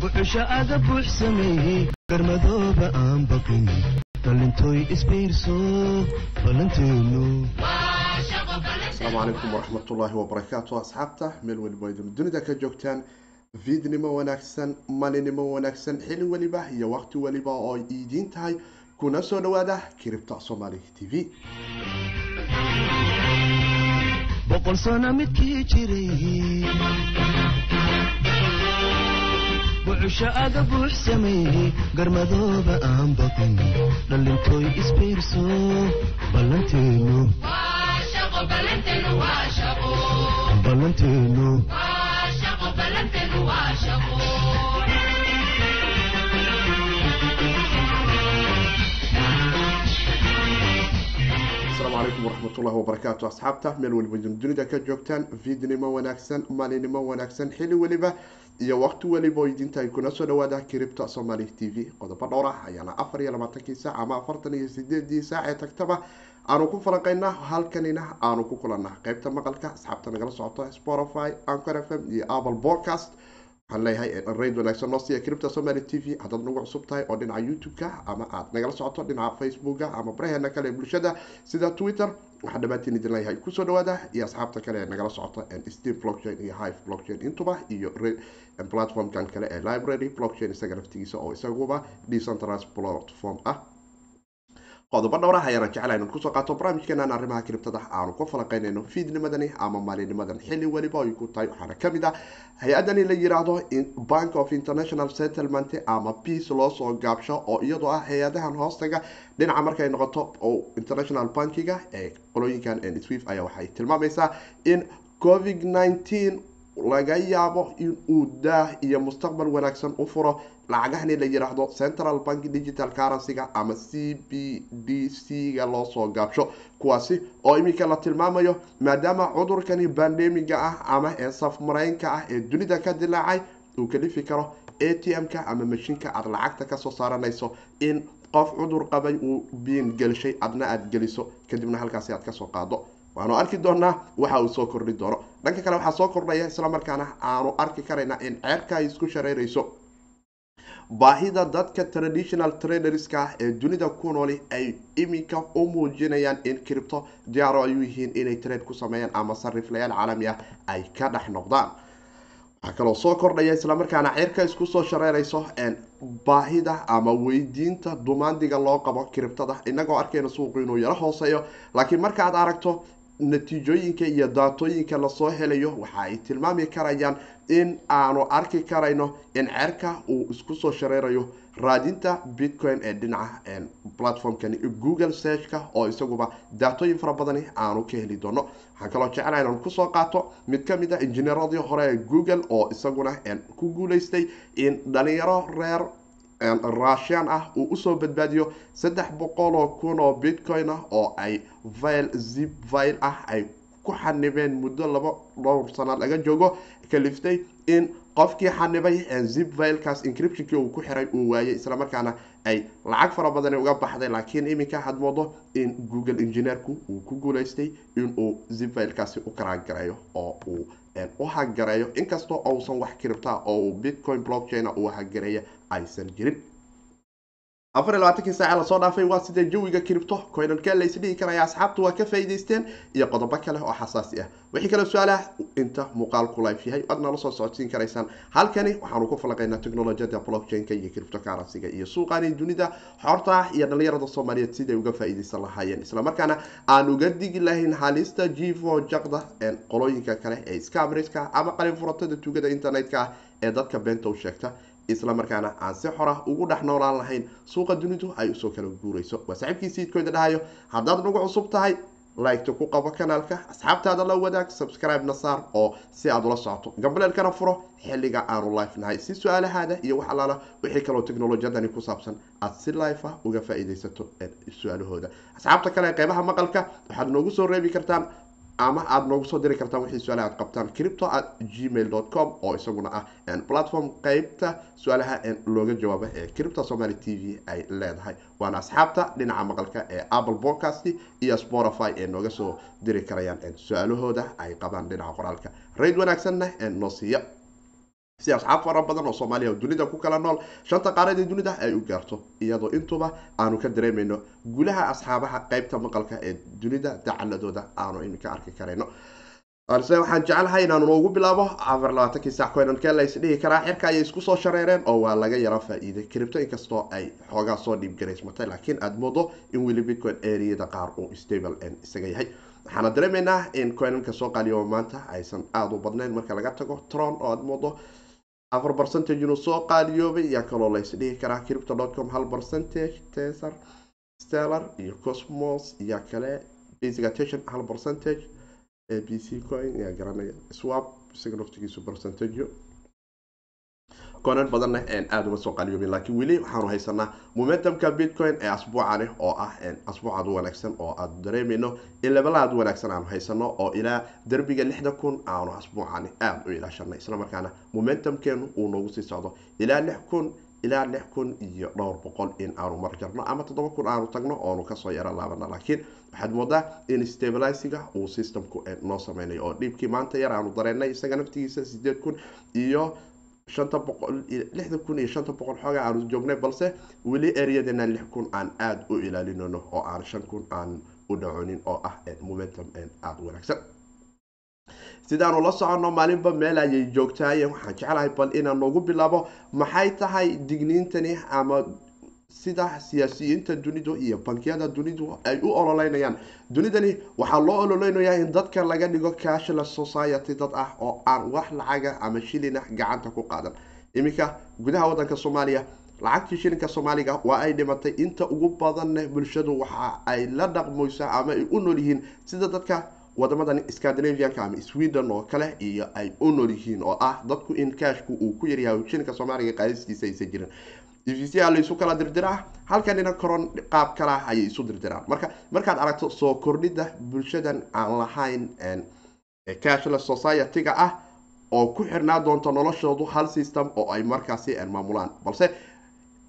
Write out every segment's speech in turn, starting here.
buxusha aga buux sameeyey garmadooba aan baqin dhalintooy isbiirso ballanteenu asalaamu calaykum waraxmatullaahi wabarakaatu asxaabta meel weliba idin dunida ka joogtaan fiidnimo wanaagsan malinimo wanaagsan xili weliba iyo waqti weliba oo ay idiin tahay kuna soo dhawaada kiribta soomaali t v boqol sano midkii jiray buxusha aga buux sameeyey garmadooba aan baqin dhalintooy isbiirso ballanteenu. Ballanteenu calaykum waraxmatullahi wabarakaatu asxaabta meel weliba dunida ka joogtaan fiidnimo wanaagsan maalinimo wanaagsan xili weliba iyo waqti weliba oo idintahay kuna soo dhawaada kiribta somaali t v. Qodobo dhowr ah ayaana afar iyo labaatankii saac ama afartan iyo sideedii saac ee tagtaba aanu ku falanqaynaa halkanina aanu ku kulanaa qeybta maqalka asxaabta nagala socota spotify ancor f m iyo apple podcast waxaan leeyahay rayd wanaagsan noo siiya kiribta somaali t v. Haddaad nagu cusub tahay oo dhinaca youtube-ka ama aad nagala socoto dhinaca facebooka ama baraheena kale ee bulshada sida twitter waxaan dhammaantiin idin leeyahay ku soo dhawaada iyo asxaabta kale ee nagala socota steam blockchain iyo hive blockchain intuba iyo platformkan kale ee library blockchain isaga naftigiisa oo isaguba decentralized platform ah qodobo dhowrah ayaana jecla inu ku soo qaato barnaamijkeenan arrimaha kiribtada aanu ku falanqeynayno fiidnimadani ama maalinimadan xili weliba ay ku tahay waxaana ka mid ah hay'adani la yiraahdo bank of international settlement ama peace loo soo gaabsho oo iyadoo ah hay'adahan hoostaga. Dhinaca markay noqoto oo international bankiga ee qolooyinkan swift ayaa waxay tilmaamaysaa in covid laga yaabo in uu daah iyo mustaqbal wanaagsan u furo lacagahani la yiraahdo central bank digital currency-ga ama c b d c ga loo soo gaabsho. Kuwaasi oo iminka la tilmaamayo maadaama cudurkani bandemiga ah ama ee safmareynka ah ee dunida ka dilaacay uu kalifi karo a t m-ka ama mashiinka aada lacagta ka soo saaranayso in qof cudur qabay uu biin gelshay adna aada geliso kadibna halkaasi aad ka soo qaado. Waanu arki doonaa waxa uu soo kordhi doono. Dhanka kale waxaa soo kordhaya islamarkaana aanu arki karaynaa in ceerka ay isku shareerayso baahida dadka traditional traderska ah ee dunida ku nooli ay iminka u muujinayaan in cripto diyaaro ay u yihiin inay trade ku sameeyaan ama sariflayaal caalami ah ay ka dhex noqdaan. Waxaa kaloo soo kordhaya islamarkaana ceerka isku soo shareerayso baahida ama weydiinta dumaandiga loo qabo kiribtada inagoo arkayna suuqu inuu yaro hooseeyo. Laakiin markaaad aragto natiijooyinka iyo daatooyinka la soo helayo waxa ay tilmaami karayaan in aanu arki karayno in ceerka uu isku soo shareerayo. Raadinta bitcoin ee dhinaca platformkani google searchka oo isaguba daatooyin fara badani aanu ka heli doono. Waxaan kaloo jeclaha inaan ku soo qaato mid ka mid a injineeradii hore ee google oo isaguna ku guuleystay in dhalinyaro reer russian ah uu u soo badbaadiyo saddex boqol oo kun oo bitcoin ah oo ay vil zip vil ah ay ku xanibeen muddo laba dhowr sana laga joogo kaliftay in qofkii xanibay zip vilkaas encryptionkii uu ku xiray uu waayay islamarkaana ay lacag fara badani uga baxday. Laakiin iminka had moodo in google engineerku uu ku guuleystay inuu zip vilkaasi u karaangareeyo oo uu u hagareeyo inkastoo uusan wax kiribta oo bitcoin blockchain uu hagareeya aysan jirin afar iyo labaatankii saaca la soo dhaafay waa sidee jawiga kiribto koynalkee la isdhihi karaya asxaabtu waa ka faa'iidaysteen iyo qodobo kale oo xasaasi ah. Wixii kale su'aalaha inta muuqaalku life yahay aad nala soo socodsiin karaysaan. Halkani waxaanu ku falanqaynaa technolojiyada blockchain-ka iyo kiribto currency-ga iyo suuqaani dunida xorta ah iyo dhalinyarada soomaaliyeed siday uga faa'iidaysan lahaayeen. Islamarkaana aan uga digi lahayn halista jivo jaqda qolooyinka kale ee scamriska ama qalin furatada tugada internet-ka ah ee dadka beenta u sheegta isla markaana aan si xora ugu dhex noolaan lahayn suuqa dunidu ay u soo kala guurayso. Waa saaxiibkii siidkooda dhahayo haddaad nagu cusub tahay liketa ku qabo kanaalka asxaabtaada la wadaag subscribe na saar oo si aad ula socoto. Gambaleelkana furo xilliga aanu life nahay. Si su'aalahaada iyo wax allaala wixii kaloo teknolojiyadani ku saabsan aad si life ah uga faa-iideysato su'aalahooda. Asxaabta kale qeybaha maqalka waxaad noogu soo reebi kartaan ama aada noogu soo diri kartaan wixii su'aalaha aad qabtaan cripto at gmail com oo isaguna ah platform qeybta su'aalaha looga jawaabo ee cripto somaly t v ay leedahay. Waana asxaabta dhinaca maqalka ee apple podcast iyo spotify ee nooga soo diri karayaan su'aalahooda ay qabaan dhinaca qoraalka. Rayd wanaagsanna noo siiya si asxaab fara badan oo soomaaliya oo dunida ku kala nool shanta qaaradii dunida ay u gaarto. Iyadoo intuba aanu ka dareemayno guulaha asxaabaha qeybta maqalka ee dunida dacaladooda aanu iminka arki karayno. Balse waxaan jeclahay inaanu noogu bilaabo afar labaatankii sac coinanke la karaa xirka ayay isku soo shareereen oo waa laga yaro faa-iiday cripto inkastoo ay xoogaa soo dhiibgaraysmatay laakiin aada moodo in weli bitcoin areada qaar uu stable isaga yahay. Waxaana dareemaynaa in coinanka soo qaaliyo maanta aysan aada u badnayn marka laga tago tron oo aada moodo afar percentage inuu soo qaaliyoobay yaa kaloo la isdhihi karaa cripto com hal percentage tesar stellar iyo cosmos yaa kale basic attention hal percentage b c coin yaa garanaya swap isaga naftigiisu coinan badanna aada uma soo qaaliyoobin laakiin weli waxaanu haysanaa momentumka bitcoin ee asbuucani oo ah asbuucaad u wanaagsan oo aada dareemayno. In lebalaad wanaagsan aanu haysano oo ilaa derbiga lixda kun aanu asbuucani aada u ilaashanay islamarkaana momentumkeenu uu noogu sii socdo ilaa lix kun ilaa lix kun iyo dhowr boqol in aanu marjarno ama toddoba kun aanu tagno oonu ka soo yaro laabana laakiin waxaad moodaa in stabilisiga uu systemku noo sameynayo oo dhiibkii maanta yar aanu dareenay isaga naftigiisa sideed kun iyo shanta boqol lixda kun iyo shanta boqol xooga aanu joognay balse weli ereyadeena lix kun aan aada u ilaalinayno oo aan shan kun aan u dhaconin oo ah momentum aada wanaagsan. Sidaanu la soconno maalinba meel ayay joogtaaye waxaan jeclahay bal inaan noogu bilaabo maxay tahay digniintani ama sida siyaasiyiinta dunidu iyo bankiyada dunidu ay u ololeynayaan dunidani waxaa loo ololeynayaa in dadka laga dhigo cashless society dad ah oo aan wax lacaga ama shilina gacanta ku qaadan. Iminka gudaha wadanka soomaaliya lacagtii shilinka soomaaliga waa ay dhimatay. Inta ugu badanna bulshadu waxa ay la dhaqmoysaa ama ay u nool yihiin sida dadka wadamadan scandinavianka ama sweden oo kale iyo ay u nool yihiin oo ah dadku in kashku uu ku yaryahay shilinka soomaaliga qaadistiisa aysan jirin evca laysu kala dirdiraa halkanina koron qaab kalah ayay isu dirdiraan. Marka markaad aragto soo kordhida bulshadan aan lahayn cashless society-ga ah oo ku xirnaa doonto noloshoodu hal system oo ay markaasi maamulaan. Balse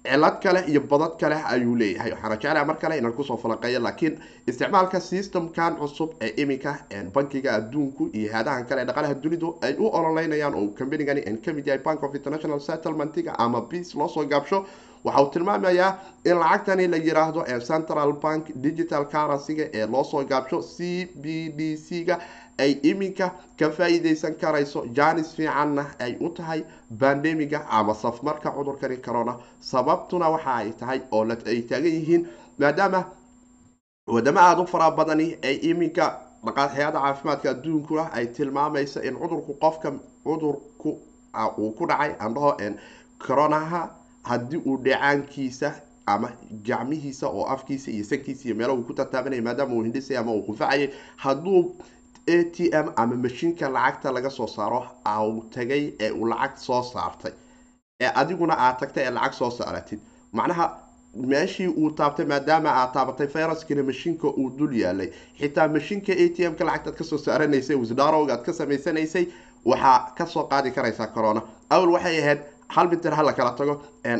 cilad kale iyo badad kale ayuu leeyahay. Waxaana jeclaha mar kale inaan ku soo falanqeeyo laakiin isticmaalka systemkan cusub ee iminka bankiga adduunku iyo haadahan kale dhaqalaha dunidu ay u ololeynayaan oo combanigani ka mid yahay bank of international settlementiga ama beace loosoo gaabsho. Waxa tilmaamayaa in lacagtani la yiraahdo central bank digital currencyga ee loosoo gaabsho c b d c ga ay iminka ka faa-iideysan karayso janis fiicanna ay u tahay bandemiga ama safmarka cudurkani corona. Sababtuna waxa ay tahay oo ay taagan yihiin maadaama wadamo aada u faraa badani ay iminka hay'ada caafimaadka adduunkuna ay tilmaamaysa in cudurku qofka cudurku uu ku dhacay andhaho coronaha haddii uu dheecaankiisa ama gacmihiisa oo afkiisa iyo sankiisa iyo meelo uu ku tataabanaya maadaama uu hindhisay ama uu qunfacayay hadduu a t m ama mashiinka lacagta laga soo saaro au tagay ee uu lacag soo saartay. Ee adiguna aad tagtay ee lacag soo saaratid. Macnaha meeshii uu taabtay maadaama aad taabatay viruskina mashiinka uu dul yaalay. Xitaa mashiinka a t m-ka lacagtaad ka soo saaranaysay wisdarowga aad ka samaysanaysay waxaa ka soo qaadi karaysaa corona. Awal waxay ahayd hal mitir ha la kala tago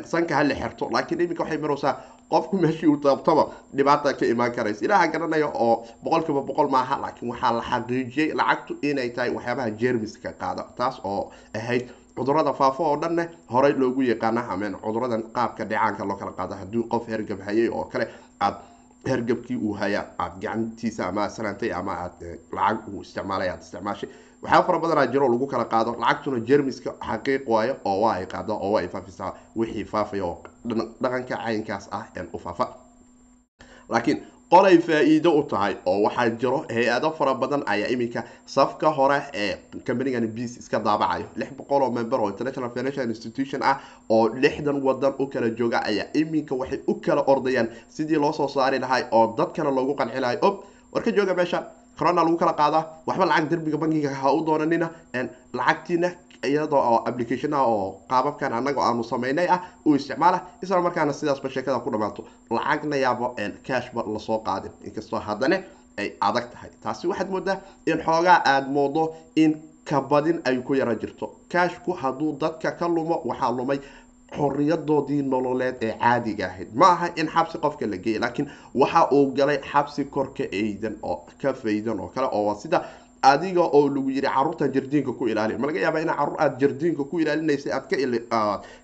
sanka ha xerto laakiin iminka waxay maraysaa qofku meeshii uu taabtaba dhibaata ka imaan karaysa. Ilaaha garanaya oo boqol kiiba boqol maaha laakiin waxaa la xaqiijiyey lacagtu inay tahay waxyaabaha jermiska qaada taas oo ahayd cudurrada faafo oo dhanne horey loogu yaqaana ameen cuduradan qaabka dheecaanka loo kala qaado haddii qof hergab hayay oo kale aad hergabkii uu haya aad gacantiisa ama salaantay ama aad lacag uu isticmaalay aad isticmaashay waxyaaba fara badanaa jiro lagu kala qaado. Lacagtuna jermiska xaqiiq waayo oo waa ay qaada oo waa ay faafisaa wixii faafaya oo dhaqanka caynkaas ah een u faafa. Laakiin qolay faa-iido u tahay oo waxaa jiro hay'ado fara badan ayaa iminka safka hore ee combanigani beas iska daabacayo. Lix boqol oo member oo international financial institution ah oo lixdan wadan u kala jooga ayaa iminka waxay u kala ordayaan sidii loo soo saari lahay oo dadkana loogu qanci lahay ka jooga meesha corona lagu kala qaadaa waxba lacag derbiga bankiga ha u doonanina. Lacagtiina iyadoo oo application ah oo qaababkan annaga aanu samaynay ah uu isticmaala. Isla markaana sidaasba sheekada ku dhamaato lacagna yaabo cashba la soo qaadin inkastoo haddana ay adag tahay. Taasi waxaad moodaa in xoogaa aada moodo in kabadin ay ku yara jirto. Kaashku hadduu dadka ka lumo waxaa lumay xoriyadoodii nololeed ee caadiga ahayd. Ma aha in xabsi qofka la geeyay laakiin waxa uu galay xabsi korka eydan oo ka faydan oo kale oo sida adiga oo lagu yiri caruurtan jardiinka ku ilaali ma laga yaaba ina carruur aad jardiinka ku ilaalinaysa aad ka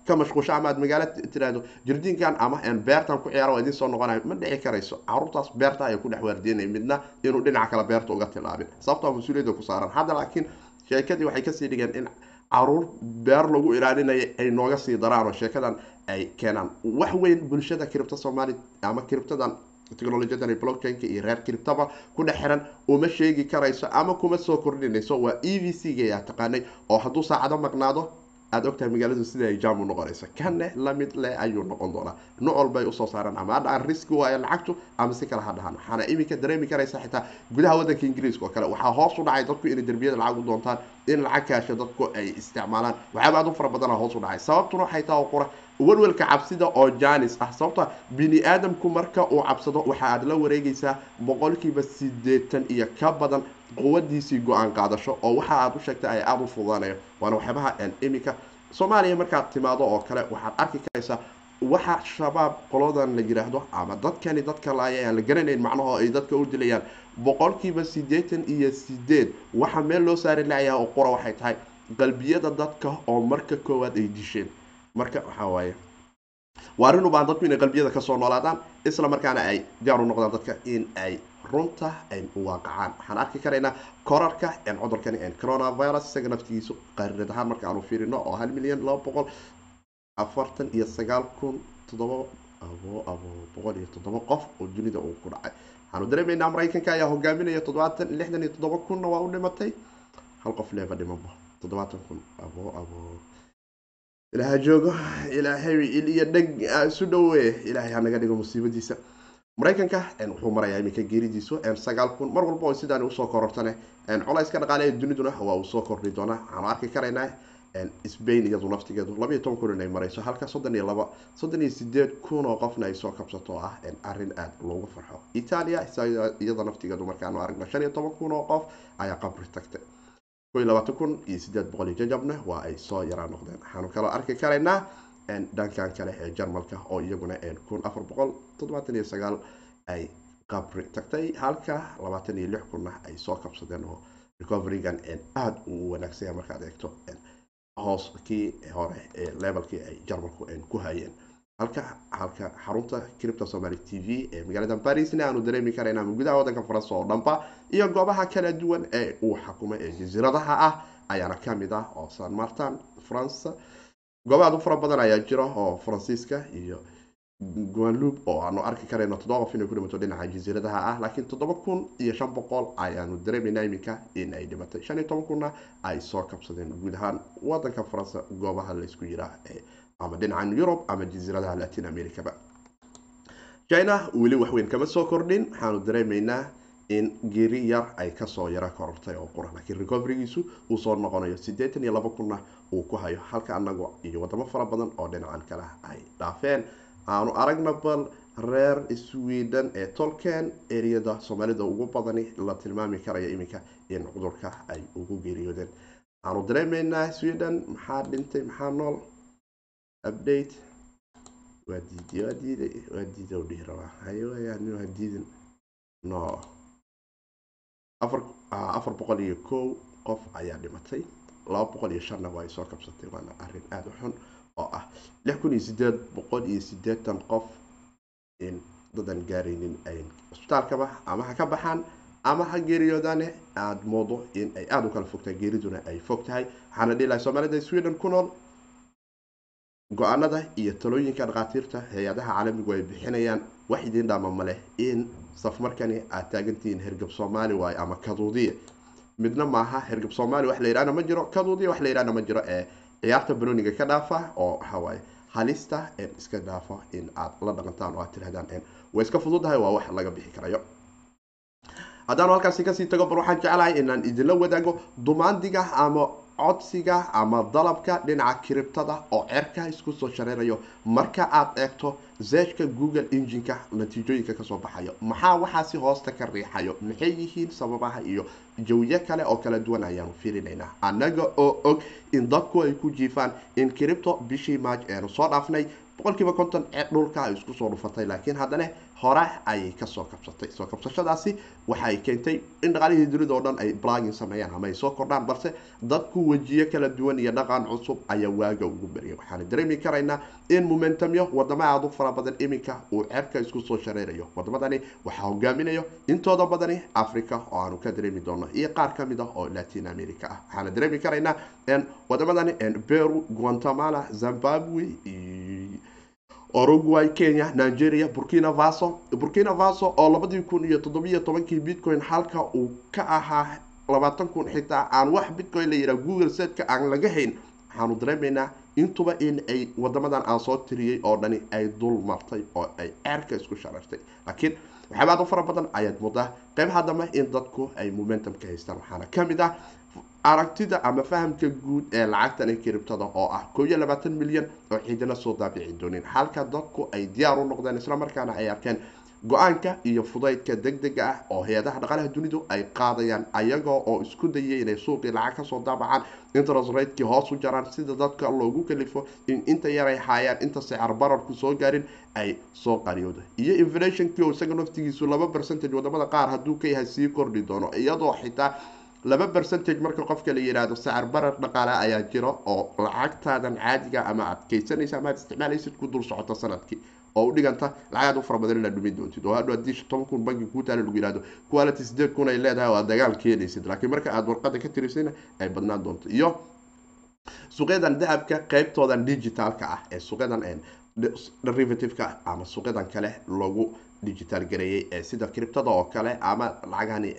ka mashquusho ama aad magaalo tiraahdo jardiinkan ama beertan ku ciyaara waa soo noqonayo ma dhici karayso caruurtaas beerta ayay ku dhex waardiinay midna inuu dhinaca kale beerta uga tilaabin. Sababtaa mas'uuliyadda ku saaran. Hadda laakiin sheekadii waxay ka sii dhigeen in carruur beer lagu ilaalinaya ay nooga sii daraan oo sheekadan ay keenaan. Wax weyn bulshada kiribta soomaali ama kiribtadan technologiyadan blockchainka iyo reer kiribtaba ku dhex xiran uma sheegi karayso ama kuma soo kordhinayso. Waa e v c ga yaa taqaanay oo hadduu saacado maqnaado aada ogtahay magaaladu sida ay jam u noqonayso kanne la mid leh ayuu noqon doonaa. Nocol bay u soo saaraan. Ama ha dhahaan riski waayo lacagtu ama si kale ha dhahaan. Waxaana iminka dareemi karaysa xitaa gudaha waddanka ingiriiska oo kale. Waxaa hoos u dhacay dadku inay derbiyada lacag u doontaan in lacag kaasha dadku ay isticmaalaan. Waxyaaba aad u fara badana hoos u dhacay. Sababtuna waxay taha qura welwelka cabsida oo janis ah. Sababta bini aadamku marka uu cabsado waxa aad la wareegaysaa boqolkiiba sideetan iyo ka badan quwadiisii go'aan qaadasho oo waxa aad u sheegtay ay aada u fududaanayo waana waxyaabaha iminka soomaaliya markaad timaado oo kale waxaad arki karaysaa waxa shabaab qoladan la yiraahdo ama dadkani dadka laaya la garanayn macnaho ay dadka u dilayaan. Boqolkiiba sideetan iyo sideed waxa meel loo saari lacayaa oo qura waxay tahay qalbiyada dadka oo marka koowaad ay disheen. Marka waxaa waaye waa arrin u baahan dadku inay qalbiyada ka soo noolaadaan isla markaana ay diyaar u noqdaan dadka in ay runta ay waaqacaan waxaan arki karaynaa korarka cudurkani coronavirus isaga naftigiisu qarinad ahaan marka aanu fiirino oo hal milyan laba boqol afartan iyo sagaal kun abo boqol iyo toddoba qof oo dunida uu ku dhacay. Waxaanu dareemaynaa maraykanka ayaa hogaaminaya toddobaatan lixdan iyo toddoba kunna waa u dhimatay. Hal qof leeba dhimanba toddobaatan kun ilaaha joogo ilaahay iyo dheg isu dhowe ilaahay hanaga dhigo musiibadiisa maraykanka wuxuu marayaa iminka geeridiisu sagaal kun mar walba oo sidaan u soo korortane colayska dhaqaale ee duniduna waa uu soo kordhi doonaa waxaanu arki karaynaa sbain iyadu naftigeedu labaiyo toban kun inay marayso halka soddon iyo laba soddon iyo sideed kun oo qofna ay soo kabsato ah arrin aada loogu farxo. Italia iyada naftigeedu markaanu aragno shan iyo toban kun oo qof ayaa qabri tagtay. Ko iyo labaatan kun iyo sideed boqol iyo jajabna waa ay soo yaraa noqdeen. Waxaanu kaloo arki karaynaa dhankan kale ee jarmalka oo iyaguna kun afar boqol toddobaatan iyo sagaal ay qabri tagtay. Halka labaatan iyo lix kunna ay soo kabsadeen oo recoverygan aada u wanaagsanya markaad eegto hoos hore ee levelkii ay jarmalku ku hayeen. Halka halka xarunta cripta somaly t v ee magaalada barisna aanu dareemi karayna ama gudaha waddanka faransa oo dhanba iyo goobaha kala duwan ee uu xakumay ee jasiiradaha ah ayaana ka mid ah oo san martin france gooba aad fara badan ayaa jira oo faransiiska iyo guanlub oo aanu arki karayno toddoba qof inay ku dhinaca jasiiradaha ah laakiin toddoba kun iyo shan boqol ayaanu dareemayna iminka in ay dhimatay. Shan iyo toban kunna ay soo kabsadeen guud ahaan wadanka faransa goobaha laysku yiraa ama dhinacan yurub ama jasiiradaha latin americaba china weli waxweyn kama soo kordhin waxaanu dareemaynaa in geeri yar ay ka soo yaro korortay oo qura laakiin recoverygiisu uu soo noqonayo siddeetan iyo laba kunna uu ku hayo halka anago iyo wadamo fara badan oo dhinacan kale ay dhaafeen aanu aragna bal reer sweden ee tolken ereyada soomaalida ugu badani la tilmaami karaya iminka in cudurka ay ugu geeriyoodeen waxaanu dareemaynaa sweden maxaa dhintay maxaa nool update waa diiday waa diiday waa diiday u dhihi rabaa haywayaan waa diidin no afar afar boqol iyo kow qof ayaa dhimatay. Laba boqol iyo shanna waa ay soo kabsatay waana arrin aada u xun oo ah lix kun iyo sideed boqol iyo sideetan qof in dadan gaaraynin ay cusbitaalkaba ama ha ka baxaan ama ha geeriyoodaane aada moodo in ay aada u kala fogtahay geeriduna ay fog tahay. Waxaana dhihi lahay soomaalida sweden ku nool go'aanada iyo talooyinka dhakhaatiirta hay'adaha caalamigu ay bixinayaan wax idiin dhaama ma leh in safmarkani aad taagantihiin hergab soomaali waaye ama kaduudiya midna maaha hergab soomaali wax la yidhahna ma jiro kaduudiya wax la yidhahna ma jiro ee ciyaarta banoniga ka dhaafa oo waxawaaye halista iska dhaafa in aad la dhaqantaan oo aad tirahdaan way iska fududahay waa wax laga bixi karayo. Haddaanu halkaasi ka sii tago bal waxaan jeclahay inaan idinla wadaago dumaandiga ama codsiga ama dalabka dhinaca kiribtada oo cerka isku soo shareerayo marka aad eegto zeshka google engineka natiijooyinka ka soo baxayo. Maxaa waxaasi hoosta ka riixayo? Maxay yihiin sababaha iyo jawiyo kale oo kala duwan ayaanu fiirinaynaa? Annaga oo og in dadku ay ku jiifaan in kiribto bishii maaj eenu soo dhaafnay boqolkiiba konton dhulka ay isku soo dhufatay. Laakiin haddana hore ayay ka soo kabsatay. Soo kabsashadaasi waxay keentay in dhaqaalihii dunida oo dhan ay blagin sameeyaan ama ay soo kordhaan balse dadku wejiyo kala duwan iyo dhaqan cusub ayaa waaga ugu bariyay waxaana dareemi karaynaa in momentumyo wadamo aada u fara badan iminka uu cerka isku soo shareerayo. Wadamadani waxaa hogaaminayo intooda badani africa oo aanu ka dareemi doono iyo qaar ka mid ah oo latin america ah. Waxaana dareemi karaynaa wadamadani peru guatemala zimbabwe uruguay kenya nigeria burkina faso. Burkina faso oo labadii kun iyo toddobiyo tobankii bitcoin halka uu ka ahaa labaatan kun xitaa aan wax bitcoin la yidhaha google setka aan laga hayn waxaanu dareemaynaa intuba in ay wadamadan aan soo tiriyey oo dhani ay dul martay oo ay ceerka isku sharartay laakiin waxyaabaad u fara badan ayaad muddaa qeybaha dambe in dadku ay momentum ka haystaan. Waxaana ka mid ah aragtida ama fahamka guud ee lacagtan kiribtada oo ah koob iyo labaatan milyan oo ciidana soo daabici doonin. Halka dadku ay diyaar u noqdeen islamarkaana ay arkeen go'aanka iyo fudaydka deg dega ah oo hay'adaha dhaqaalaha dunidu ay qaadayaan ayagoo oo isku dayay inay suuqii lacag ka soo daabacaan interest ratekii hoos u jaraan sida dadka loogu kalifo in inta yar ay haayaan inta sicir bararku soo gaarin ay soo qariyooda iyo inflationkii oo isaga naftigiisu laba percentage waddamada qaar hadduu ka yahay sii kordhi doono iyadoo xitaa laba percentage marka qofka la yidhaahdo sacir barar dhaqaale ayaa jiro oo lacagtaadan caadiga ama aad kaysanaysa ama aad isticmaalaysid ku dul socota sannadkii oo u dhiganta lacagaad u fara inaad dhumi doontid. Oo hadhow haddii toban kun banki kuu taala lagu yihahdo quality sideed kun ay leedahay oo aad dagaal keenaysid. Laakiin marka aad warqada ka tirisayna ay badnaan doonto. Iyo suuqyadan dahabka qeybtoodan digitalka ah ee suuqyadan derivativeka ama suuqyadan kale lagu digital gareeyey ee sida criptada oo kale ama lacagahani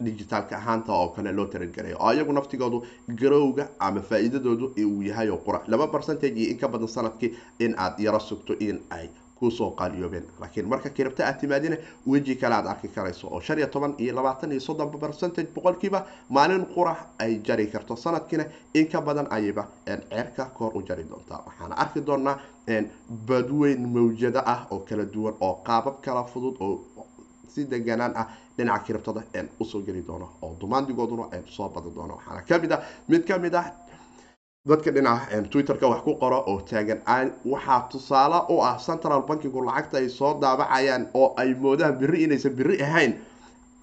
digitalka ahaanta oo kale loo tarangareeyo oo iyagu naftigoodu garowga ama faa-iidadoodu uu yahay oo qura laba percentage iyo in ka badan sannadkii in aad yaro sugto in ay ku soo qaaliyoobeen. Laakiin marka kiribta aad timaadina weji kale aad arki karayso oo shan iyo toban iyo labaatan iyo soddon percentage boqolkiiba maalin qura ay jari karto. Sanadkiina in ka badan ayayba ceerka koor u jari doontaa. Waxaana arki doonaa badweyn mawjado ah oo kala duwan oo qaabab kala fudud oo si deganaan ah dhinaca kiribtada u soo geli doono oo dumaandigooduna soo badi doono waxaana ka mid ah mid ka mid ah dadka dhinaca twitterka wax ku qoro oo taagan waxaa tusaale u ah central bankigu lacagta ay soo daabacayaan oo ay moodaan biri inaysan biri ahayn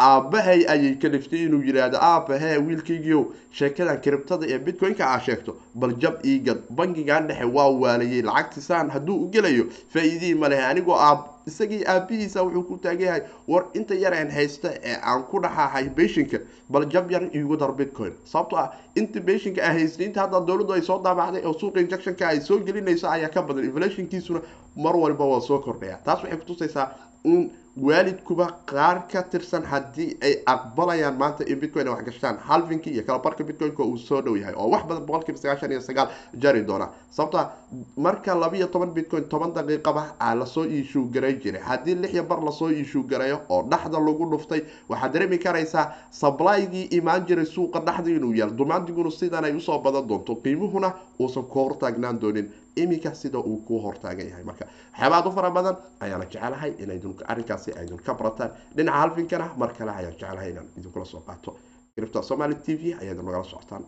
aabahay ayay kaliftay inuu yidhaahdo aabahe wiilkaygiiow sheekadan kiribtada ee bitcoin-ka aa sheegto bal jab iigad bankigan dhexe waa waalayay lacagtisaan hadduu u gelayo faa-iidihii ma lehe anigoo aab isagii aabihiisa wuxuu ku taagan yahay war inta yareen haysta ee aan ku dhaxahay beshinka bal jab yar iigu dar bitcoin. Sababto ah inta beshinka a haystay inta hadda dowladdu ay soo daabacday oo suuqa injectionka ay soo gelinayso ayaa ka badan inflationkiisuna mar walba waa soo kordhaya taas waxay kutusaysaa in waalidkuba qaar ka tirsan haddii ay aqbalayaan maanta in bitcoin wax gashtaan. Halvinki iyo kalabarka bitcoin-ka uu soo dhow yahay oo wax badan boqolkiiba sagaashan iyo sagaal jari doona. Sababta marka labiiyo toban bitcoin toban daqiiqaba a la soo iishuu garay jiray haddii lix iyo bar la soo iishuu garayo oo dhaxda lagu dhuftay waxaad dareemi karaysaa sablaygii imaan jiray suuqa dhaxda inuu yaal dumaandiguna sidan ay u soo badan doonto. Qiimuhuna uusan ku hortaagnaan doonin iminka sida uu ku hortaagan yahay. Marka waxyaabaad u fara badan ayaana jecelahay inaydun arrinkaasi aydun ka barataan. Dhinaca halfinkana mar kale ayaan jecelahay inaan idinkula soo qaato. Cripto somaly t v ayaad nagala socotaan.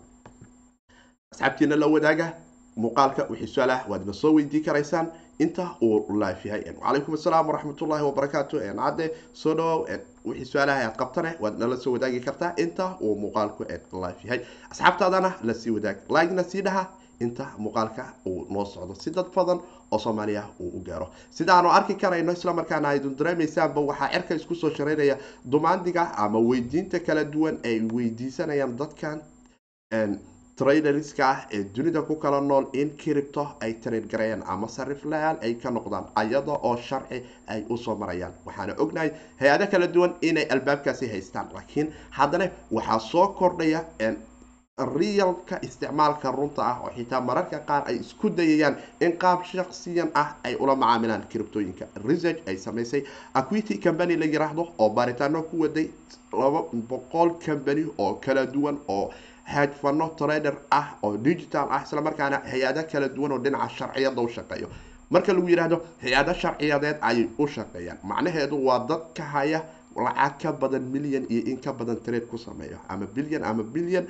Asxaabtiina la wadaaga muuqaalka wixii su'aalah waad na soo weydii karaysaan. Inta uu live yahay wacalaykum assalaam waraxmatullahi wabarakaatu cadde soo dhawow wixii su'aalaha aad qabtane waad nala soo wadaagi kartaa. Inta uu muuqaalku live yahay asxaabtaadana la sii wadaag. Like-na sii dhaha inta muuqaalka uu noo socdo. Si dad badan oo soomaaliya uu u gaaro. Sidaanu arki karayno islamarkaana aydun dareemaysaanba waxaa cerka isku soo shareynaya dumaandiga ama weydiinta kala duwan ay weydiisanayaan dadkan traderska ah ee dunida ku kala nool in cripto ay trade ama sariflayaal ay ka noqdaan ayada oo sharci ay u soo marayaan. Waxaana ognahay hay'ado kala duwan inay albaabkaasi haystaan. Laakiin haddana waxaa soo kordhaya realka isticmaalka runta ah oo xitaa mararka qaar ay isku dayayaan in qaab shaksiyan ah ay ula macaamilaan criptooyinka research ay samaysay aquity company la yiraahdo oo baaritaano ku waday laba boqol company oo kala duwan oo haajfano trader ah oo digital ah islamarkaana hay'ado kala duwan oo dhinaca sharciyada u shaqeeyo. Marka lagu yidhaahdo hay'ado sharciyadeed ayay u shaqeeyaan. Macnaheedu waa dad ka haya lacag ka badan milyan iyo in ka badan trade ku sameeyo. Ama bilyan ama bilyan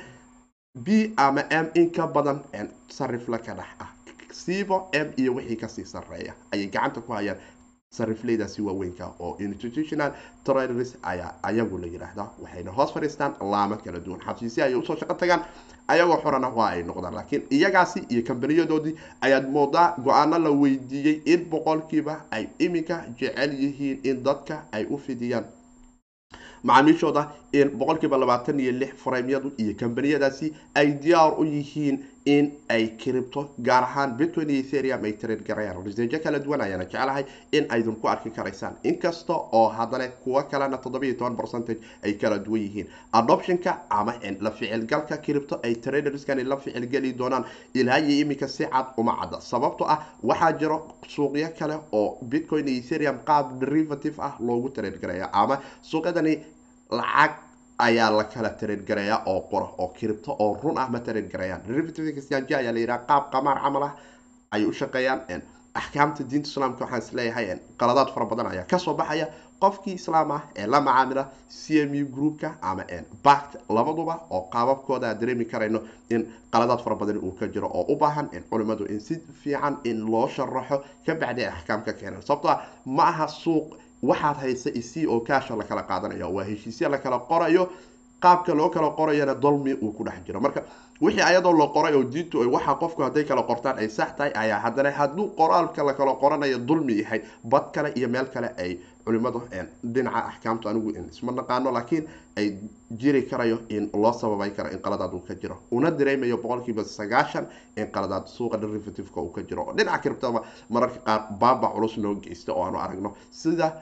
b ama m in ka badan sarifla ka dhex ah. Sibo m iyo wixii ka sii sareeya ayay gacanta ku hayaan sarifleydaasi waaweynka oo institutional traders ayaa ayagu la yidhaahda waxayna hoos fadhiistaan laamo kala duwan. Xafiisya ayay u soo shaqo tagaan ayagoo xorana waa ay noqdaan. Laakiin iyagaasi iyo kambaniyadoodii ayaad moodaa go'aano la weydiiyey in boqolkiiba ay iminka jecel yihiin in dadka ay u fidiyaan macaamiishooda in boqolkiiba labaatan iyo lix framyadu iyo kambaniyadaasi ay diyaar u yihiin in ay kiribto gaar ahaan bitcoin iyo ethereum ay trade garayaan riseejo kala duwan ayaana jeclahay in aydun ku arki karaysaan. Inkasta oo haddana kuwo kalena toddobiiyo toban percentage ay kala duwan yihiin. Adoptionka ama la ficilgalka kiribto ay traderskan la ficilgeli doonaan ilaa iyo iminka si cad uma cadda. Sababto ah waxaa jiro suuqyo kale oo bitcoin iyo ethereum qaab derivative ah loogu trade garaya ama suuqyadani lacag ayaa la kala tareedgareeyaa oo qora oo kiribto oo run ah ma tareedgareeyaan derivativekasyaanji ayaa la yidhaha qaab qamaar camal ah ayay u shaqeeyaan axkaamta diinta islaamka waxaan is leeyahay qaladaad fara badan ayaa ka soo baxaya. Qofkii islaam ah ee la macaamila c m u groupka ama bact labaduba oo qaababkooda dareemi karayno in qaladaad fara badan uu ka jiro oo u baahan culimadu in si fiican in loo sharaxo ka bacdi axkaamka keenan sababto ah ma aha suuq waxaad haysa isi oo kaasha lakala qaadanaya. Waa heshiisya lakala qorayo qaabka loo kala qorayana dolmi uu ku dhex jiro. Marka wixii ayadoo la qoray oo diintu waxa qofku hadday kala qortaan ay sax tahay ayaa haddana hadduu qoraalka la kala qoranayo dulmi yahay. Bad kale iyo meel kale ay culimadu dhinaca axkaamtu anigu isma naqaano laakiin ay jiri karayo in loo sababay karo in qaladaad uu ka jiro. Una dareemayo boqolkiiba sagaashan in qaladaad suuqa derivativeka uu ka jiro. Oo dhinaca kiribtaba mararka qaar baaba culus noo geysta oo aanu aragno sida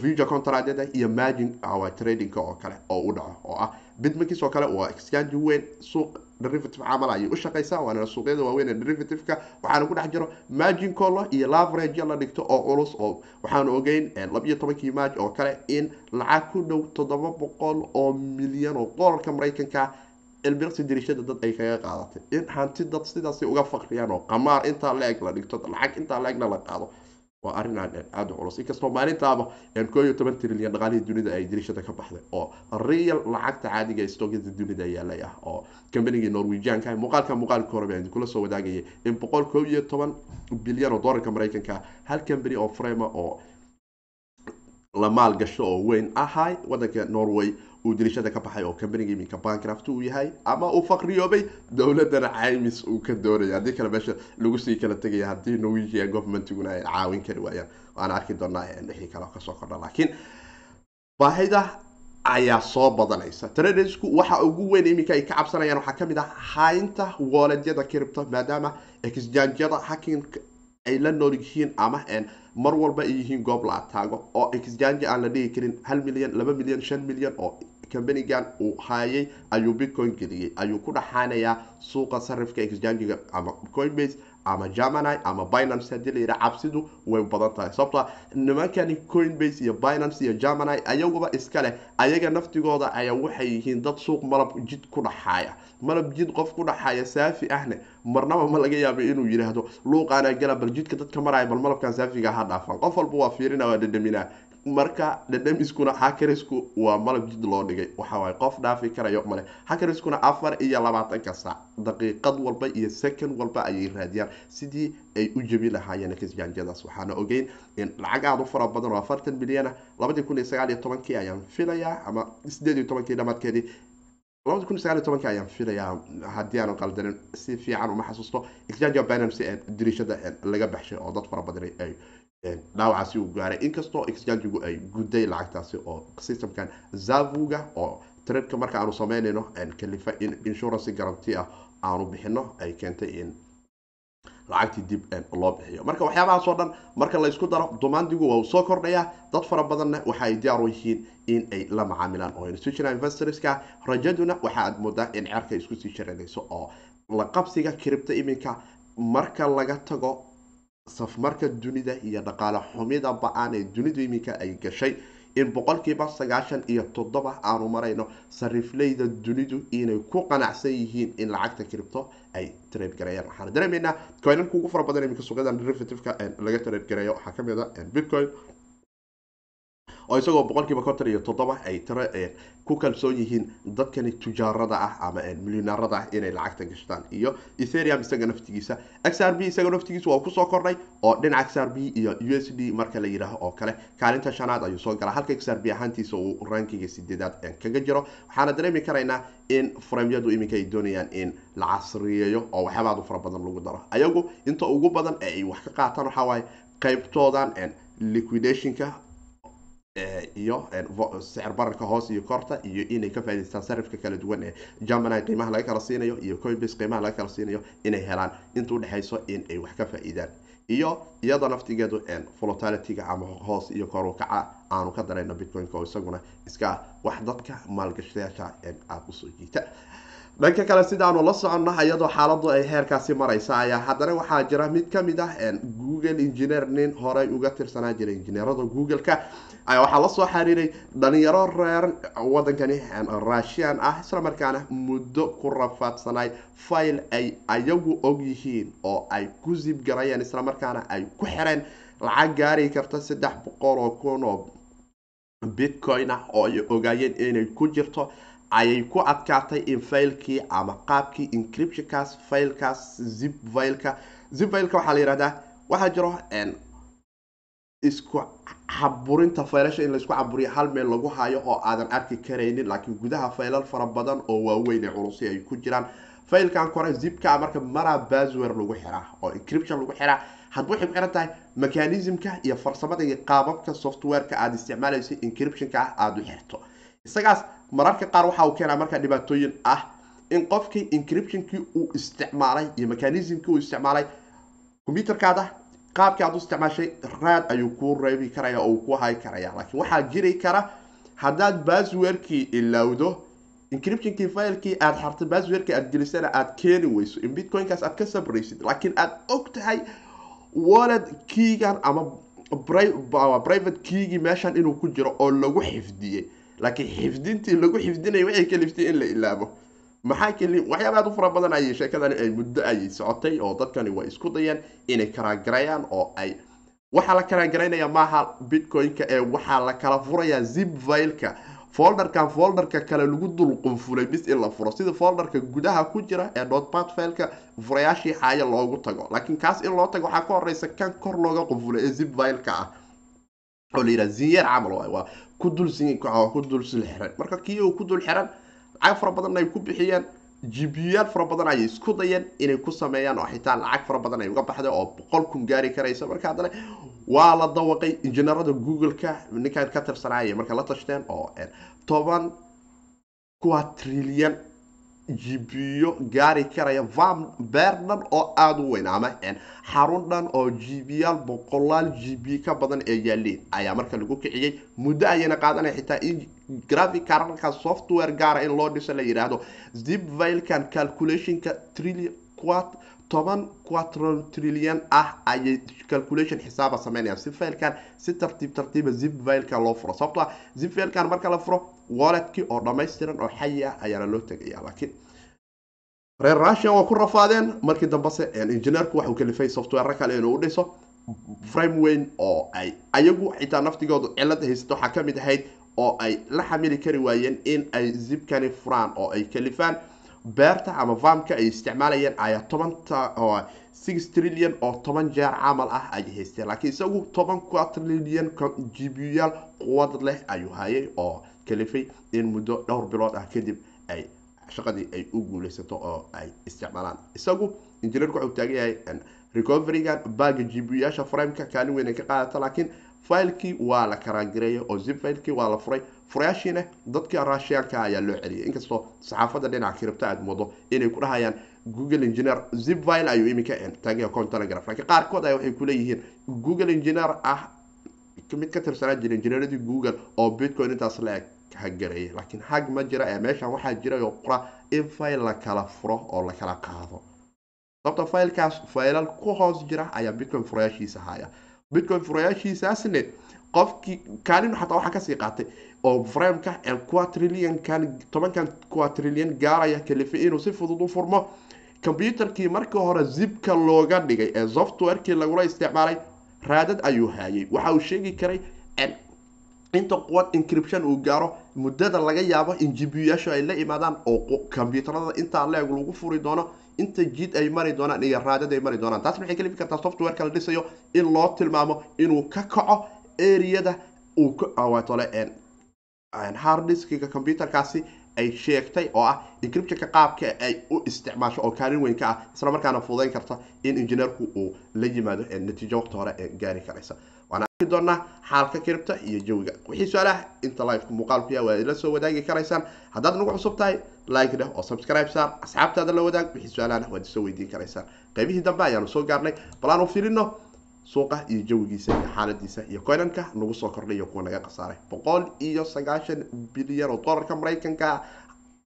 future contractyada iyo margin tradingka oo kale oo u dhaco oo ah bitmakis oo kale waa exchange weyn suuq derivative camal ayay u shaqeysaa waana suuqyada waaweyn ee derivativeka. Waxaana ku dhex jiro margin colo iyo laverage la dhigto oo culus oo waxaanu ogeyn labiyo tobankii marg oo kale in lacag ku dhow toddoba boqol oo milyan oo dolarka maraykanka ilbirqsi dirishada dad ay kaga qaadatay. In hanti dad sidaasay uga fakriyaan oo qamaar intaa la-eg la dhigto lacag intaa la-egna la qaado waa arrin aada u culus inkastoo maalintaaba toban trilyan dhaqaalihii dunida ay dirishada ka baxday oo real lacagta caadiga stogyada dunida yaalay ah oo combanigii norwegianka muuqaalka muuqaalka horeba aan kula soo wadaagayay in boqol koo iyo toban bilyan oo doolarka maraykanka hal company oo frame oo la maal gasho oo weyn ahay. Wadanka norway uu dirishada ka baxay oo combanigii iminka bancraft uu yahay ama uu faqriyoobay dowladana caymis uu ka doonaya haddii kale meesha lagu sii kala tegaya haddii norwegian governmentiguna ay caawin kari waayaan waana arki doonaa wixii kale ka soo kordha laakiin baahida ayaa soo badanaysa tradersku waxa ugu weyn iminka ay ka cabsanayaan waxaa ka mid ah haynta wooledyada kiribto maadaama exjanjyada hakin ay la nool yihiin ama mar walba ay yihiin goob la ataago oo exjange aan la dhigi karin hal milyan laba milyan shan milyan oo combanigan uu hayay ayuu bitcoin geliyey ayuu ku dhaxaanayaa suuqa sarifka exjangiga ama coinbase ama germany ama binance. Haddii la yidhaha cabsidu way badan tahay. Sababto nimankani coinbase iyo binance iyo germany ayaguba iska leh ayaga naftigooda ayaa waxay yihiin dad suuq malab jid ku dhaxaaya. Malab jid qof ku dhaxaaya saafi ahne marnaba ma laga yaabay inuu yidhaahdo luuqaana gala bal jidka dadka maraya bal malabkan saafiga ha dhaafan. Qof walba waa fiirina waa dhadhaminaa marka dhadhamiskuna hakarisku waa malab jid loo dhigay. Waxawaay qof dhaafi karayo male hakariskuna afar iyo labaatanka saac daqiiqad walba iyo second walba ayay raadiyaan. Sidii ay u jebi lahaayeen kisjaanjadaas waxaana ogeyn in lacag aada u fara badan oo afartan milyana labadii kun iyo sagaal iyo tobankii ayaan filayaa ama sideed iyo tobankii dhamaadkeedii labadi kun sagaal iyo tobankii ayaan filayaa haddii aanu qaldanin si fiican uma xasuusto. Exchange binance ee dirishada laga baxshay oo dad fara badan ay dhaawacaasi uu gaaray inkastoo exchangigu ay gudday lacagtaasi oo systemkan zavuga oo tradeka marka aanu sameynayno kalifa in insurance garanty ah aanu bixino ay keentay in lacagtii dib loo bixiyo marka waxyaabahaasoo dhan marka laysku daro dumaandigu waa soo kordhayaa dad fara badanna waxa ay diyaar u yihiin in ay la macaamilaan oo institutional investorska. Rajaduna waxa aad moodaa in cerka isku sii shareerayso oo la qabsiga kiribta iminka marka laga tago safmarka dunida iyo dhaqaale xumida ba'aan ee dunidu iminka ay gashay in boqolkiiba sagaashan iyo toddoba aanu marayno sarifleyda dunidu inay ku qanacsan yihiin in lacagta cripto ay trade gareeyaan. Waxaan dareemaynaa coinanka ugu fara badan iminka suuqyadan derivativeka laga trade waxaa ka mid a bitcoin oo isagoo boqolkiiba konton iyo toddoba ay tiro ku kalsoon yihiin dadkani tujaarada ah ama milyonaarada ah inay lacagta gashtaan. Iyo etherium isaga naftigiisa. X r b isaga naftigiisa waa ku soo kordhay oo dhinaca x r b iyo u s d marka la yidhaaho oo kale. Kaalinta shanaad ayuu soo galaa halka x r b ahaantiisa uu rankiga sideedaad kaga jiro. Waxaana dareemi karaynaa in framyadu iminka ay doonayaan in la casriyeeyo oo waxyaabaad u fara badan lagu daro. Ayagu inta ugu badan ee ay wax ka qaataan waxaa waaye qaybtoodan liquidationka iyo sicir bararka hoos iyo korta iyo inay ka faa'idaystaan sarifka kala duwan ee germany qiimaha laga kala siinayo iyo coinbase qiimaha laga kala siinayo inay helaan. Inta udhexayso in ay wax ka faa'iidaan. Iyo iyadoo naftigeedu volatility-ga ama hoos iyo kor kaca aanu ka darayno bitcoin-ka oo isaguna iska wax dadka maalgashadayaasha aada u soo jiita dhanka kale sidaanu la soconno iyadoo xaaladu ay heerkaasi maraysa ayaa haddana waxaa jira mid ka mid ah google engineer nin horey uga tirsanaa jiray. Injineerada google-ka waxaa la soo xiriiray dhalinyaro reer wadankani russian ah islamarkaana muddo ku rafaadsanay file ay ayagu og yihiin oo ay ku zib garayeen islamarkaana ay ku xireen lacag gaari karta saddex boqol oo kun oo bitcoin ah oo ay ogaayeen inay ku jirto ayay ku adkaatay in failkii ama qaabkii encryptionkaas failkaas zip vileka zip vileka waxaa la yihahdaa waxaa jiro isku caburinta faylasha in la isku caburiyo hal meel lagu hayo oo aadan arki karaynin laakiin gudaha faylal fara badan oo waaweyn ee culusi ay ku jiraan. Failkan kore zipka marka maraa baswer lagu xiraa oo encryption lagu xiraa hadba waxay ku xiran tahay mechanismka iyo farsamada iyo qaababka softwareka aada isticmaalaysa encryptionka aada u xirto. Isagaas mararka qaar waxa uu keenaa markaa dhibaatooyin ah in qofkii encryptionkii uu isticmaalay iyo mechanismkii uu isticmaalay combyuterkaada qaabkii aad u isticmaashay raad ayuu kuu reebi karaya oo uu ku hay karaya. Laakiin waxaa jiri kara haddaad baswerkii ilowdo encryptionkii filekii aada xartay baswerkii aada gelisana aada keeni weyso. In bitcoinkaas aad ka sabraysid laakiin aada og tahay wallet keygan ama private keygii meeshan inuu ku jiro oo lagu xifdiyey laakiin xifdintii lagu xifdinaya waxay kaliftay in la ilaabo. Maxaa keli waxyaaba aad u fara badan ayay sheekadani ay muddo ayay socotay oo dadkani waa isku dayeen inay karaagarayaan oo ay waxaa la karaagaraynaya maaha bitcoin-ka ee waxaa la kala furayaa zip vileka folderkan folderka kale lagu dul qunfulay bis in la furo. Sida folderka gudaha ku jira ee dotpad fileka furayaashii xaaya loogu tago. Laakiin kaas in loo tago waxaa ka horeysa kan kor looga qunfulay ee zip vileka ah oo la yidhaha zinyeer camal waay waa ku dul xiran marka kii uu ku dul xiran lacag fara badan ay ku bixiyeen gpuyaal fara badan ayay isku dayeen inay ku sameeyaan oo xitaa lacag fara badan ay uga baxday oo boqol kun gaari karaysa marka haddana waa la dawaqay injineerada google-ka ninkan ka tirsanaya marka la tashteen oo toban quatrilyan gbo gaari karaya vam beer oo aada u weyn. Ama xarun dhan oo gbiyaal boqolaal gb ka badan ee yaaliin ayaa marka lagu kiciyey muddo ayayna qaadanaya xitaa in graphic caralka software gaara in loo dhiso la yidhaahdo zip vilkan calculationka trillion toban quatron trillion ah ayay calculation xisaaba sameynayaan si filkan si tartiib tartiiba zip vilka loo furo. Sababto zip vilkan marka la furo walletkii oo dhammaystiran oo xayi ah ayaana loo tegaya laakiin reer russian waa ku rafaadeen. Markii dambese engineerku waxuu kalifay software kale inuu u dhiso. Frame weyn oo ay ayagu xitaa naftigoodu cilada haysato. Waxaa ka mid ahayd oo ay la xamili kari waayeen in ay zipkani furaan oo ay kalifaan beerta ama vamka ay isticmaalayeen ayaa tobanta six trillion oo toban jeer camal ah ayay haysteen laakiin isagu toban quatrillion gbuyaal quwad leh ayuu hayay oo kalifay in muddo dhowr bilood ah kadib ay shaqadii ay u guuleysato oo ay isticmaalaan. Isagu injineerku waxuu taagan yahay recoverygan baaga gbuyaasha frameka kaalin weyn ay ka qaadata laakiin filekii waa la karaagareeyay oo zip filekii waa la furay furayaashiina dadka russianka ayaa loo celiyay. Inkastoo saxaafadda dhinaca kiribta aad moodo inay ku dhahayaan google engineer zip vile ayuu iminka taagaya con telegraph. Laakiin qaarkood ayaa waxay kuleeyihiin google engineer ah mid ka tirsanaa jira engineeradii google oo bitcoin intaas la eg hagareeyay laakiin hag ma jira ee meeshan waxaa jiray oo qura in file la furo oo la qaado. Sababta filekaas faylal ku hoos jira ayaa bitcoin furayaashiisa haya bitcoin furayaashiisaasne qofkii kaalin xataa waxaa ka sii qaatay oo frameka quatrilliankan tobankan quatrillian gaaraya kalifay inuu si fudud u furmo combyuterkii markii hore zibka looga dhigay ee softwarekii lagula isticmaalay raadad ayuu haayay waxa uu sheegi karay inta quwad encryption uu gaaro muddada laga yaabo in gbu-yaashu ay la imaadaan oo combyuterada intaa leeg lagu furi doono inta jid ay mari doonaan iyo raadad ay mari doonaan. Taas maxay kalifi kartaa softwareka la dhisayo in loo tilmaamo inuu ka kaco areada uu watole harddiskiga combyuterkaasi ay sheegtay oo ah encryptionka qaabka ay u isticmaasho oo kaalin weyn ka ah isla markaana fududayn karta in injineerku uu la yimaado natiijo waqti hore gaari karaysa. Waana arki doonaa xaalka kiribta iyo jawiga. Wixii su'aalaha inta liveka muuqaalku yaa waa ila soo wadaagi karaysaan. Haddaad nagu cusub tahay like dheh oo subscribe saar. Asxaabtaada la wadaag wixii su'aalahana waad isoo weydiin karaysaan. Qaybihii dambe ayaanu soo gaarnay. Bal filino suuqa iyo jawigiisa iyo xaaladiisa iyo coinanka nagu soo kordhay iyo kuwa naga khasaaray boqol iyo sagaashan bilyan oo dollarka maraykanka.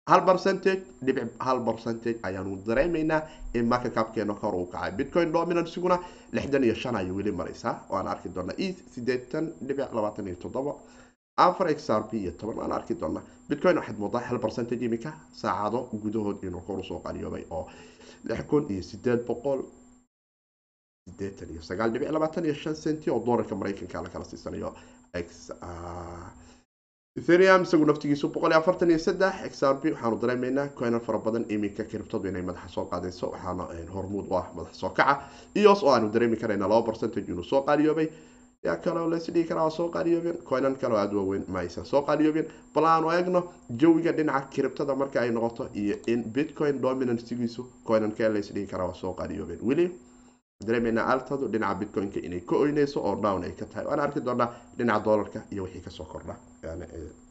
Hal percentage dhibic hal percentage ayaanu dareemaynaa in marka kaabkeena kor uu kacay. Bitcoin dominansiguna lixdan iyo shan ayay weli maraysaa. Waana arki doonaa e sideetan dhibic labaatan iyo toddoba afar x iyo toban waana arki doonaa. Bitcoin waxaad moodaa hal percentage imika saacado gudahood inuu kor u soo qaliyoobay oo lix kun iyo sideed boqol sideetan iyo sagaal dhibic labaatan iyo shan centi oo doolarka maraykanka la kala siisanayo x ethereum isagu naftigiisu boqol iyo afartan iyo saddex x r p waxaanu dareemaynaa coinan fara badan iminka kiribtadu inay madaxa soo qaadayso waxaana hormuud u ah madaxa soo kaca ios oo aanu dareemi karayna laba percentage inuu soo qaaliyoobay yaa kaloo laisdhigi karaa waa soo qaaliyoobeen coinan kaleo aada waaweyn ma aysan soo qaaliyoobeen bal aanu eegno jawiga dhinaca kiribtada marka ay noqoto iyo in bitcoin dominansigiisu coinankee laisdhigi karaa waa soo qaaliyoobeen weli dareemeynaa altadu dhinaca bitcoin-ka inay ka oyneyso oo down ay ka tahay. Waana arki doonaa dhinaca dollarka iyo wixii ka soo kordha.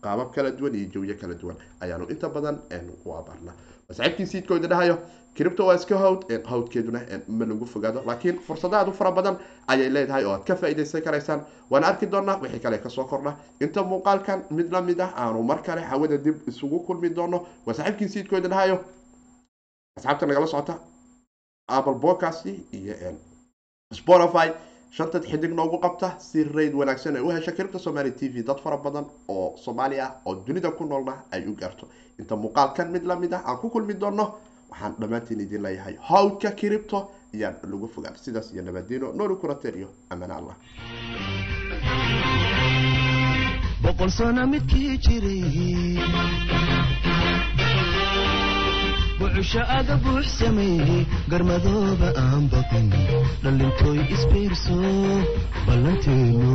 Qaabab kala duwan iyo jawiyo kala duwan ayaanu inta badan u abarnaa saaxiibkii siidkooda dhahayo cripto waa iska hawd hawdkeeduna ma lagu fogaado. Laakiin fursado aad u fara badan ayay leedahay oo aad ka faa'iidaysan karaysaan. Waana arki doonaa wixii kale ka soo kordha. Inta muuqaalkan mid la mid ah aanu mar kale hawada dib isugu kulmi doono. Waa saaxiibkii dhahayo asxaabta nagala socota apple podcast iyo spotify shantad xidig noogu qabta si rayd wanaagsan ay u hesha kiribta somaali t v. Dad fara badan oo soomaali ah oo dunida ku noolna ay u gaarto. Inta muuqaalkan mid la mid ah aan ku kulmi doono waxaan dhammaantiin idin leeyahay hawdka kiribto ayaan lagu fogaan sidaas iyo nabadiino nooli kurateer iyo amaan allah. Boqol sano midkii jiray bucusho aga buux sameeyey garmadooba aan baqin dhallintooy isbiirso ballanteenu